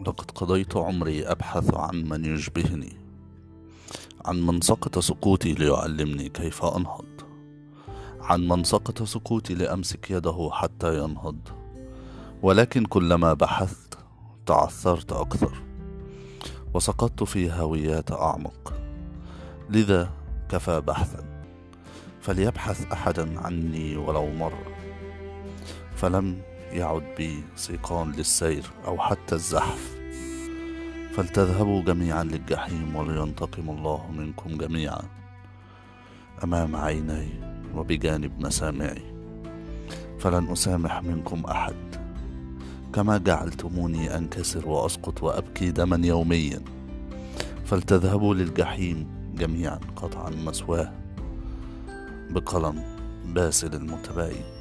لقد قضيت عمري أبحث عن من يشبهني عن من سقط سقوطي ليعلمني كيف أنهض عن من سقط سقوطي لأمسك يده حتى ينهض. ولكن كلما بحثت تعثرت أكثر وسقطت في هاويات أعمق. لذا كفى بحثا فليبحث أحدا عني ولو مرة. فلم يعد بي سيقان للسير أو حتى الزحف. فلتذهبوا جميعا للجحيم ولينتقم الله منكم جميعا أمام عيني وبجانب مسامعي. فلن أسامح منكم أحد. كما جعلتموني أنكسر وأسقط وأبكي دما يوميا. فلتذهبوا للجحيم جميعا قطعا مسواه بقلم باسل المتباين.